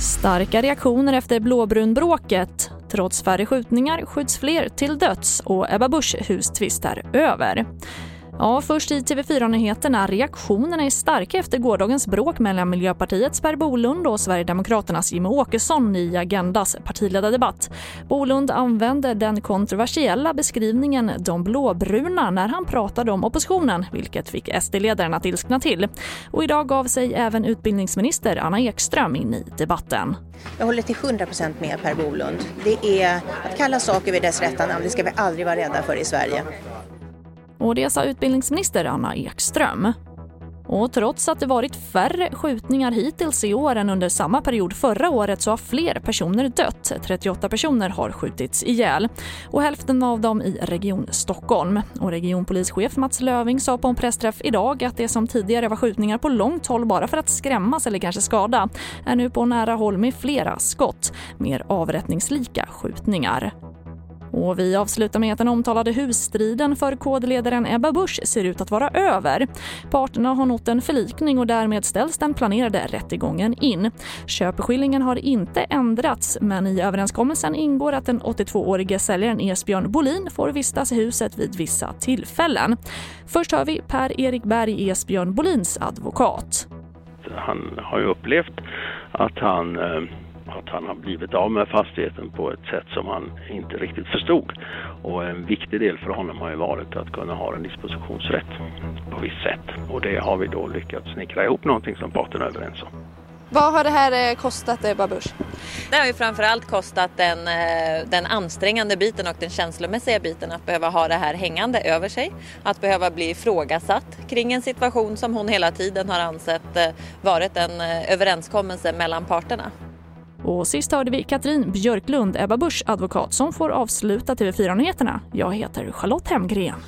Starka reaktioner efter blåbrunbråket. Trots färre skjutningar skjuts fler till döds och Ebba Busch hustvist är över. Ja, först i TV4-nyheterna. Reaktionerna är starka efter gårdagens bråk mellan Miljöpartiets Per Bolund och Sverigedemokraternas Jimmie Åkesson i Agendas partiledardebatt. Bolund använde den kontroversiella beskrivningen “de blåbruna” när han pratade om oppositionen, vilket fick SD-ledaren att ilskna till. Och idag gav sig även utbildningsminister Anna Ekström in i debatten. Jag håller till 100% med Per Bolund. Det är att kalla saker vid dess rätta namn, det ska vi aldrig vara rädda för i Sverige. Och det sa utbildningsminister Anna Ekström. Och trots att det varit färre skjutningar hittills i år än under samma period förra året så har fler personer dött. 38 personer har skjutits ihjäl och hälften av dem i Region Stockholm. Och regionpolischef Mats Löving sa på en pressträff idag att det som tidigare var skjutningar på långt håll bara för att skrämmas eller kanske skada är nu på nära håll med flera skott, mer avrättningslika skjutningar. Och vi avslutar med att den omtalade husstriden för kodledaren Ebba Busch ser ut att vara över. Parterna har nått en förlikning och därmed ställs den planerade rättegången in. Köpeskillingen har inte ändrats men i överenskommelsen ingår att den 82-årige säljaren Esbjörn Bolin får vistas i huset vid vissa tillfällen. Först hör vi Per-Erik Berg, Esbjörn Bolins advokat. Han har ju upplevt att han eh, att han har blivit av med fastigheten på ett sätt som han inte riktigt förstod. Och en viktig del för honom har ju varit att kunna ha en dispositionsrätt på visst sätt. Och det har vi då lyckats snickra ihop någonting som parterna är överens om. Vad har det här eh, kostat Ebba Busch? Det har ju framförallt kostat den, eh, den ansträngande biten och den känslomässiga biten att behöva ha det här hängande över sig. Att behöva bli ifrågasatt kring en situation som hon hela tiden har ansett eh, varit en överenskommelse mellan parterna. Och sist hörde vi Katrin Björklund, Ebba Busch advokat, som får avsluta TV4-nyheterna. Jag heter Charlotte Hemgren.